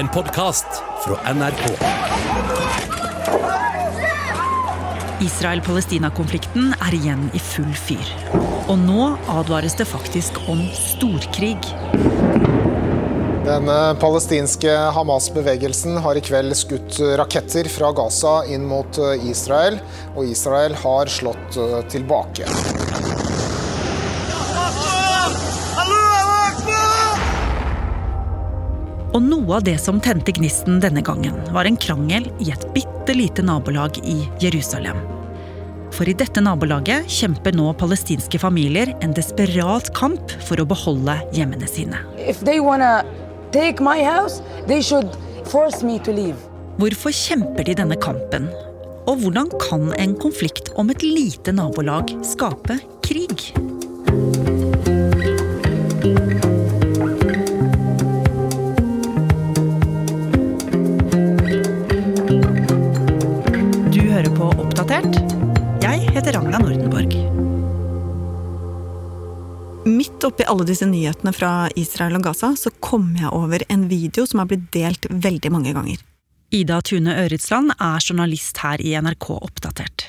En podkast fra NRK. Israel-Palestina-konflikten er igjen i full fyr. Og nå advares det faktisk om storkrig. Den palestinske Hamas-bevegelsen har i kveld skutt raketter fra Gaza inn mot Israel, og Israel har slått eh, tilbake. Og noe av det som tente gnisten denne gangen, var en krangel i et bitte lite nabolag i Jerusalem. For i dette nabolaget kjemper nå palestinske familier en desperat kamp for å beholde hjemmene sine. House. Hvorfor kjemper de denne kampen? Og hvordan kan en konflikt om et lite nabolag skape krig? Oppi alle disse nyhetene fra Israel og Gaza, så kom jeg over en video som har blitt delt veldig mange ganger. Ida Tune Øritsland er journalist her i NRK Oppdatert.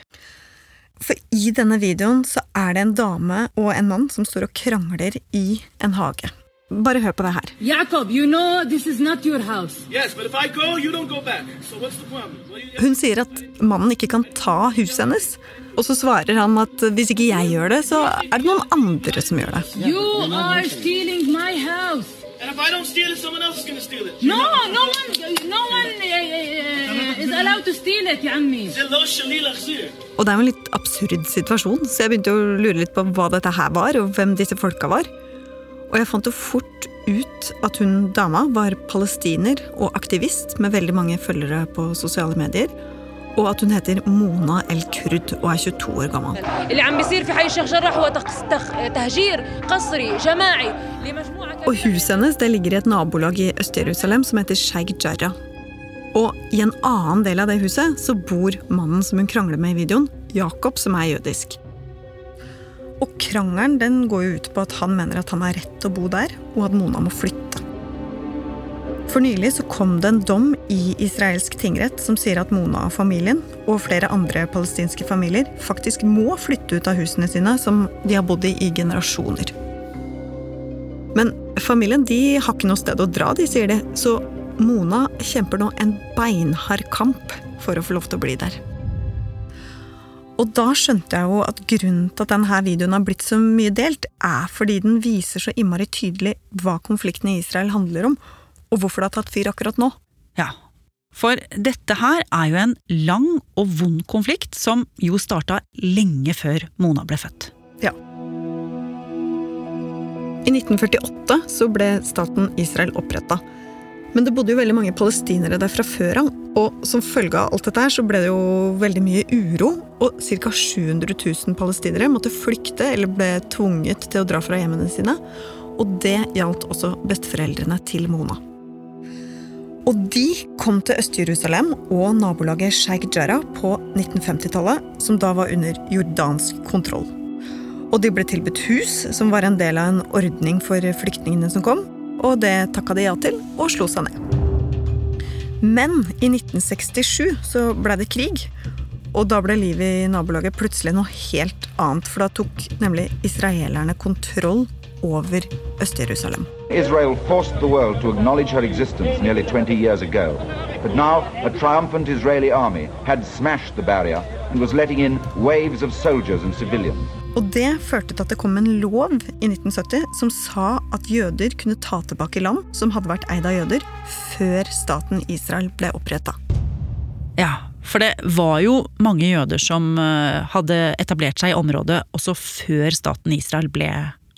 For i denne videoen så er det en dame og en mann som står og krangler i en hage. Bare hør på det her. Jacob, you know this is not your house. Yes, but if I go, you don't go back. So what's the problem? Hun sier at mannen ikke kan ta huset hennes. Og så svarer han at hvis ikke jeg gjør det, så er det noen andre som gjør det. You are stealing my house. And if I don't steal it, someone else is going to steal it. No, no one, no one eh, eh, eh, is allowed to steal it, ya. Og det er jo en litt absurd situasjon, så jeg begynte å lure litt på hva dette her var, og hvem disse folka var. Og jeg fant jo fort ut at hun dama var palestiner og aktivist med veldig mange følgere på sosiale medier. Og at hun heter Mona El Kurd og er 22 år gammel. Og huset hennes det ligger i et nabolag i Øst-Jerusalem som heter Sheikh Jarrah. Og i en annen del av det huset så bor mannen som hun krangler med i videoen, Jakob, som er jødisk. Og krangelen den går jo ut på at han mener at han har rett til å bo der, og at Mona må flytte. For nylig så kom det en dom i israelsk tingrett som sier at Mona og familien, og flere andre palestinske familier, faktisk må flytte ut av husene sine som de har bodd i i generasjoner. Men familien de har ikke noe sted å dra, de sier de, så Mona kjemper nå en beinhard kamp for å få lov til å bli der. Og da skjønte jeg jo at grunnen til at denne videoen har blitt så mye delt, er fordi den viser så innmari tydelig hva konflikten i Israel handler om, og hvorfor det har tatt fyr akkurat nå. Ja, for dette her er jo en lang og vond konflikt som jo starta lenge før Mona ble født. Ja. I 1948 så ble staten Israel oppretta. Men det bodde jo veldig mange palestinere der fra før av, og som følge av alt dette så ble det jo veldig mye uro, og ca. 700 000 palestinere måtte flykte eller ble tvunget til å dra fra hjemmene sine. Og det gjaldt også besteforeldrene til Mona. Og de kom til Øst-Jerusalem og nabolaget Sheikh Jarrah på 1950-tallet, som da var under jordansk kontroll. Og de ble tilbudt hus, som var en del av en ordning for flyktningene som kom, og det takka de ja til, og slo seg ned. Men i 1967 så ble det krig, og da ble livet i nabolaget plutselig noe helt annet, for da tok nemlig israelerne kontroll over Øst-Jerusalem. Israel forced the world to acknowledge her nearly 20 years ago. But now, a triumphant Israeli army had smashed the barrier and was letting in waves of soldiers. Og det førte til at det kom en lov i 1970 som sa at jøder kunne ta tilbake land som hadde vært eid av jøder, før staten Israel ble oppretta. Ja, for det var jo mange jøder som eh, hadde etablert seg i området også før staten Israel ble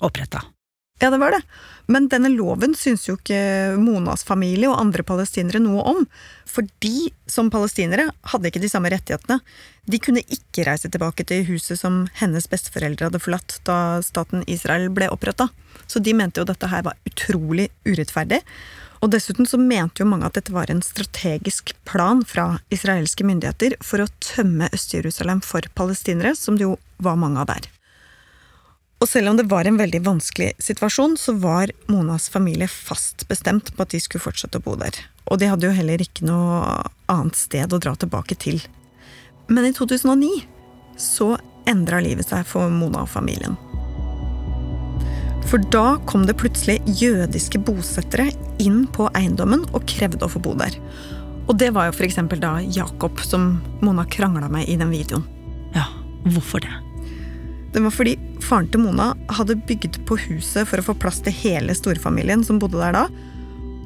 oppretta. Ja, det var det. Men denne loven syns jo ikke Monas familie og andre palestinere noe om. For de, som palestinere, hadde ikke de samme rettighetene. De kunne ikke reise tilbake til huset som hennes besteforeldre hadde forlatt da staten Israel ble oppretta. Så de mente jo dette her var utrolig urettferdig. Og dessuten så mente jo mange at dette var en strategisk plan fra israelske myndigheter for å tømme Øst-Jerusalem for palestinere, som det jo var mange av der. Og selv om det var en veldig vanskelig situasjon, så var Monas familie fast bestemt på at de skulle fortsette å bo der. Og de hadde jo heller ikke noe annet sted å dra tilbake til. Men i 2009 så endra livet seg for Mona og familien. For da kom det plutselig jødiske bosettere inn på eiendommen og krevde å få bo der. Og det var jo f.eks. da Jakob, som Mona krangla med i den videoen. Ja, hvorfor det? Det var fordi faren til Mona hadde bygd på huset for å få plass til hele storfamilien som bodde der da.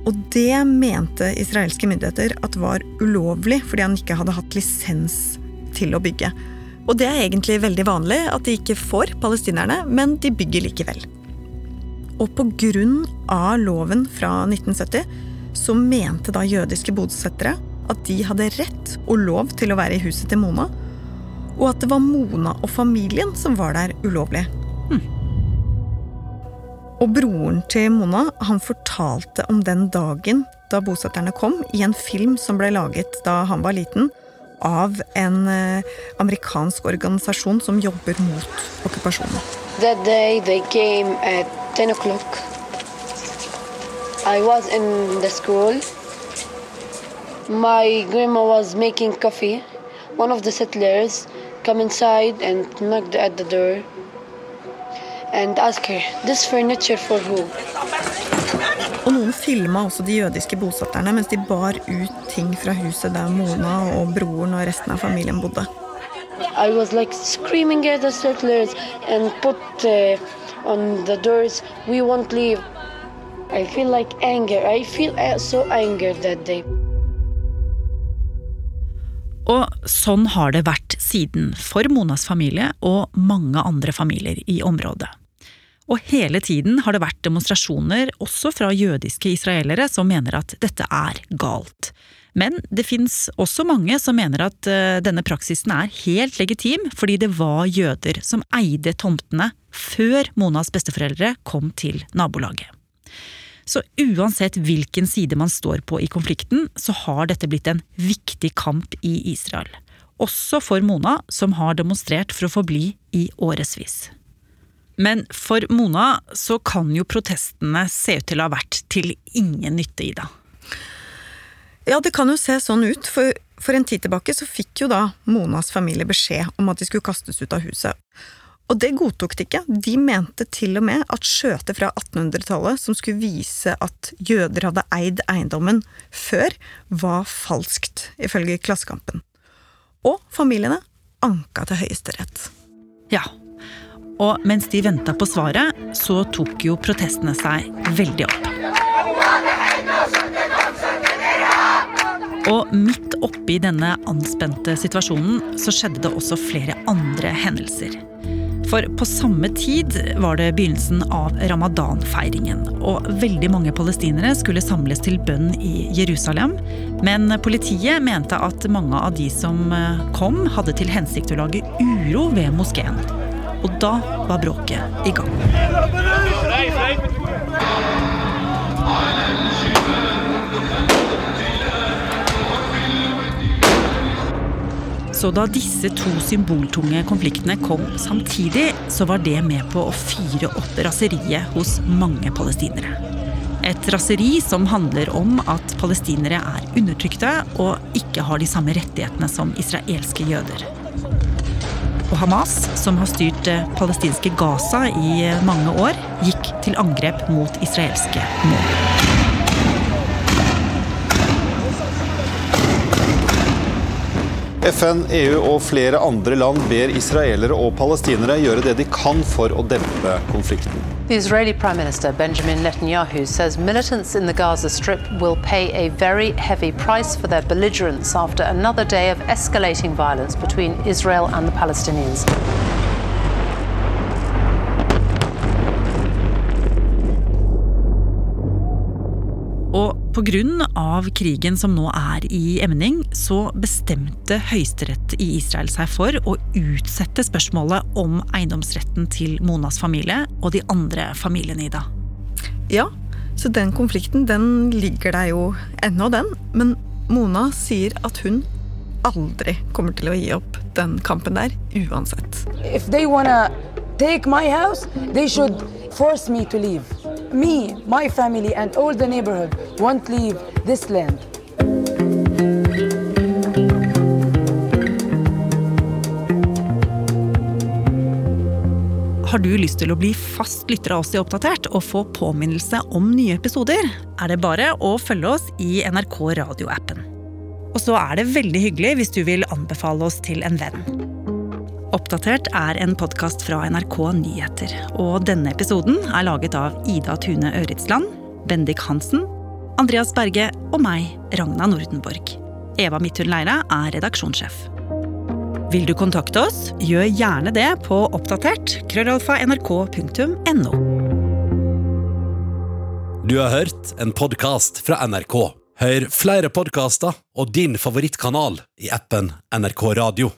Og det mente israelske myndigheter at var ulovlig, fordi han ikke hadde hatt lisens til å bygge. Og det er egentlig veldig vanlig at de ikke får palestinerne, men de bygger likevel. Og på grunn av loven fra 1970 så mente da jødiske bosettere at de hadde rett og lov til å være i huset til Mona, og at det var Mona og familien som var der ulovlig. Hm. Og broren til Mona han fortalte om den dagen da bosetterne kom, i en film som ble laget da han var liten, av en eh, amerikansk organisasjon som jobber mot okkupasjonen. That day they came at 10 o'clock. I was in the school. My grandma was making coffee. One of the settlers come inside and knocked at the door and asked her, "This furniture for who?" Og noen filma også de jødiske bosetterne mens de bar ut ting fra huset der Mona og broren og resten av familien bodde. I was like screaming at the settlers and put uh, on the doors, "We won't leave." I feel like anger. I feel so angered that day. Og sånn har det vært siden for Monas familie og mange andre familier i området. Og hele tiden har det vært demonstrasjoner, også fra jødiske israelere, som mener at dette er galt. Men det fins også mange som mener at eh, denne praksisen er helt legitim, fordi det var jøder som eide tomtene før Monas besteforeldre kom til nabolaget. Så uansett hvilken side man står på i konflikten, så har dette blitt en viktig kamp i Israel. Også for Mona, som har demonstrert for å få bli i årevis. Men for Mona så kan jo protestene se ut til å ha vært til ingen nytte, Ida. Ja, det kan jo se sånn ut, for for en tid tilbake så fikk jo da Monas familie beskjed om at de skulle kastes ut av huset. Og det godtok de ikke. De mente til og med at skjøtet fra 1800-tallet som skulle vise at jøder hadde eid eiendommen før, var falskt, ifølge Klassekampen. Og familiene anka til Høyesterett. Ja, og mens de venta på svaret, så tok jo protestene seg veldig opp. Og midt oppi denne anspente situasjonen så skjedde det også flere andre hendelser. For på samme tid var det begynnelsen av ramadan-feiringen. Og veldig mange palestinere skulle samles til bønn i Jerusalem. Men politiet mente at mange av de som eh, kom, hadde til hensikt å lage uro ved moskeen. Og da var bråket i gang. Så da disse to symboltunge konfliktene kom samtidig, så var det med på å fyre opp raseriet hos mange palestinere. Et raseri som handler om at palestinere er undertrykte og ikke har de samme rettighetene som israelske jøder. Og Hamas, som har styrt palestinske Gaza i mange år, gikk til angrep mot israelske mål. FN, EU og flere andre land ber israelere og palestinere gjøre det de kan for å dempe konflikten. The Israeli Minister Benjamin Netanyahu says militants in the Gaza Strip will pay a very heavy price for their belligerence after another day of escalating violence between Israel and the. Og pga. krigen som nå er i emning, så bestemte Høyesterett i Israel seg for å utsette spørsmålet om eiendomsretten til Monas familie og de andre familiene, Ida. Ja, så den konflikten den ligger der jo ennå, den. Men Mona sier at hun aldri kommer til å gi opp den kampen der, uansett. If they wanna take my house, they should force me to leave. Me, my family, and all the neighborhood won't leave this land. Har du lyst til å bli fast lytter av oss i Oppdatert og få påminnelse om nye episoder, er det bare å følge oss i NRK radioappen. Og så er det veldig hyggelig hvis du vil anbefale oss til en venn. Oppdatert er en podkast fra NRK Nyheter. Og denne episoden er laget av Ida Tune Øritsland, Bendik Hansen, Andreas Berge og meg, Ragna Nordenborg. Eva Midthun Leira er redaksjonssjef. Vil du kontakte oss, gjør gjerne det på oppdatert krøllalfa nrk.no. Du har hørt en podkast fra NRK. Hør flere podkaster og din favorittkanal i appen NRK Radio.